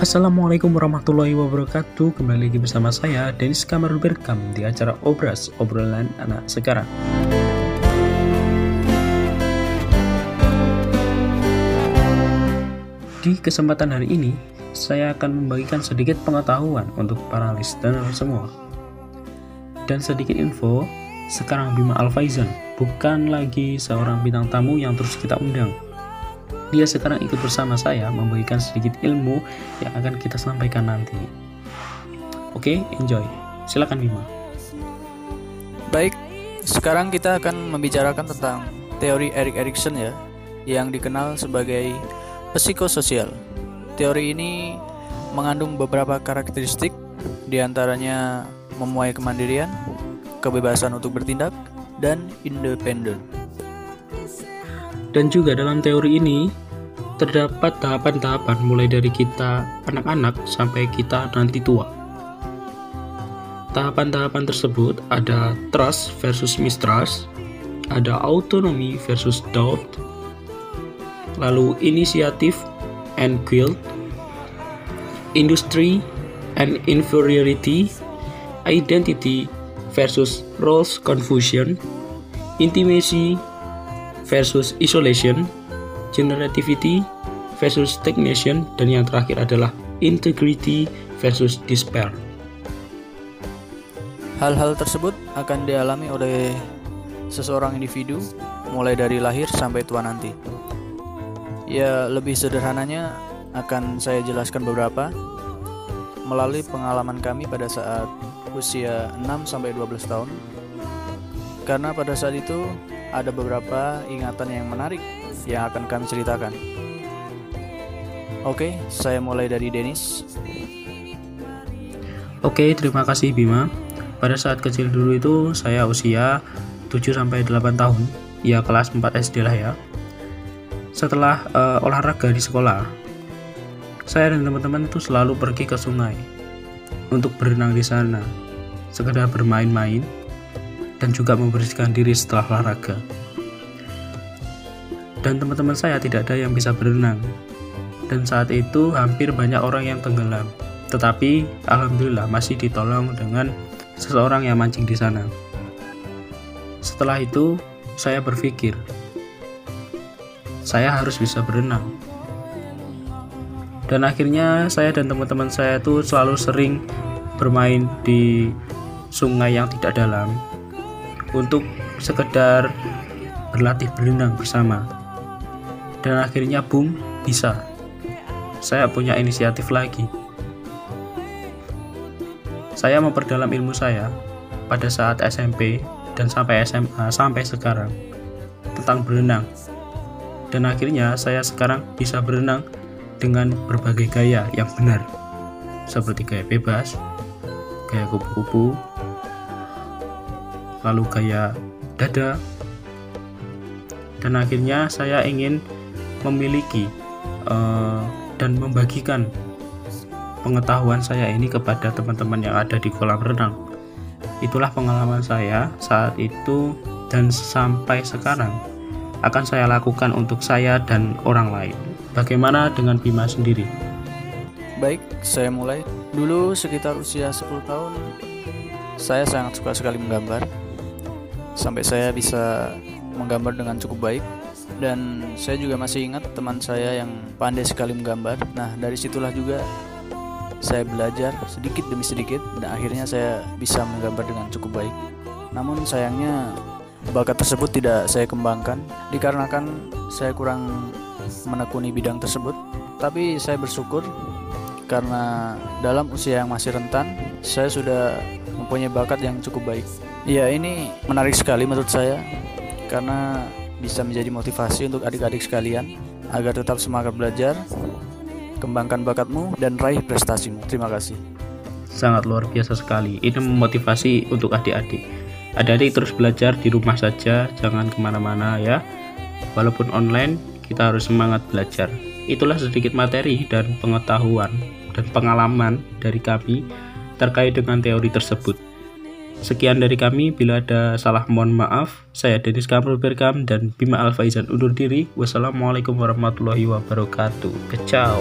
Assalamualaikum warahmatullahi wabarakatuh. Kembali lagi bersama saya Denis Kamarul Berkam Di acara Obras Obrolan Anak Sekarang. Di kesempatan hari ini Saya akan membagikan sedikit pengetahuan Untuk para listener semua. Dan sedikit info Sekarang Bima Alfaizan Bukan lagi seorang bintang tamu yang terus kita undang dia sekarang ikut bersama saya membagikan sedikit ilmu yang akan kita sampaikan nanti. Oke, enjoy. Silakan Bima. Baik, sekarang kita akan membicarakan tentang teori Erik Erikson ya, yang dikenal sebagai psikososial. Teori ini mengandung beberapa karakteristik, di antaranya memuai kemandirian, kebebasan untuk bertindak, dan independen. Dan juga dalam teori ini terdapat tahapan-tahapan mulai dari kita anak-anak sampai kita nanti tua. Tahapan-tahapan tersebut ada trust versus mistrust, ada autonomy versus doubt, lalu inisiatif and guilt, industry and inferiority, identity versus roles confusion, intimacy versus isolation, generativity versus stagnation, dan yang terakhir adalah integrity versus despair. Hal-hal tersebut akan dialami oleh seseorang individu mulai dari lahir sampai tua nanti. Ya, lebih sederhananya akan saya jelaskan beberapa melalui pengalaman kami pada saat usia 6 sampai 12 tahun. Karena pada saat itu ada beberapa ingatan yang menarik yang akan kami ceritakan. Oke, saya mulai dari Denis. Oke, terima kasih Bima. Pada saat kecil dulu itu saya usia 7 sampai 8 tahun, ya kelas 4 SD lah ya. Setelah uh, olahraga di sekolah, saya dan teman-teman itu selalu pergi ke sungai untuk berenang di sana, sekedar bermain-main dan juga membersihkan diri setelah olahraga. Dan teman-teman saya tidak ada yang bisa berenang. Dan saat itu hampir banyak orang yang tenggelam. Tetapi alhamdulillah masih ditolong dengan seseorang yang mancing di sana. Setelah itu saya berpikir saya harus bisa berenang. Dan akhirnya saya dan teman-teman saya itu selalu sering bermain di sungai yang tidak dalam untuk sekedar berlatih berenang bersama. Dan akhirnya boom, bisa. Saya punya inisiatif lagi. Saya memperdalam ilmu saya pada saat SMP dan sampai SMA sampai sekarang tentang berenang. Dan akhirnya saya sekarang bisa berenang dengan berbagai gaya yang benar. Seperti gaya bebas, gaya kupu-kupu, lalu gaya dada. Dan akhirnya saya ingin memiliki uh, dan membagikan pengetahuan saya ini kepada teman-teman yang ada di kolam renang. Itulah pengalaman saya saat itu dan sampai sekarang akan saya lakukan untuk saya dan orang lain. Bagaimana dengan Bima sendiri? Baik saya mulai. Dulu sekitar usia 10 tahun saya sangat suka sekali menggambar sampai saya bisa menggambar dengan cukup baik dan saya juga masih ingat teman saya yang pandai sekali menggambar. Nah, dari situlah juga saya belajar sedikit demi sedikit dan akhirnya saya bisa menggambar dengan cukup baik. Namun sayangnya bakat tersebut tidak saya kembangkan dikarenakan saya kurang menekuni bidang tersebut. Tapi saya bersyukur karena dalam usia yang masih rentan saya sudah mempunyai bakat yang cukup baik. Ya ini menarik sekali menurut saya karena bisa menjadi motivasi untuk adik-adik sekalian agar tetap semangat belajar, kembangkan bakatmu dan raih prestasimu. Terima kasih. Sangat luar biasa sekali. Ini memotivasi untuk adik-adik. Adik-adik terus belajar di rumah saja, jangan ke mana-mana ya. Walaupun online, kita harus semangat belajar. Itulah sedikit materi dan pengetahuan dan pengalaman dari kami terkait dengan teori tersebut. Sekian dari kami, bila ada salah mohon maaf. Saya Denis Kamrul Berkam dan Bima Alfaizan undur diri. Wassalamualaikum warahmatullahi wabarakatuh. Kecau.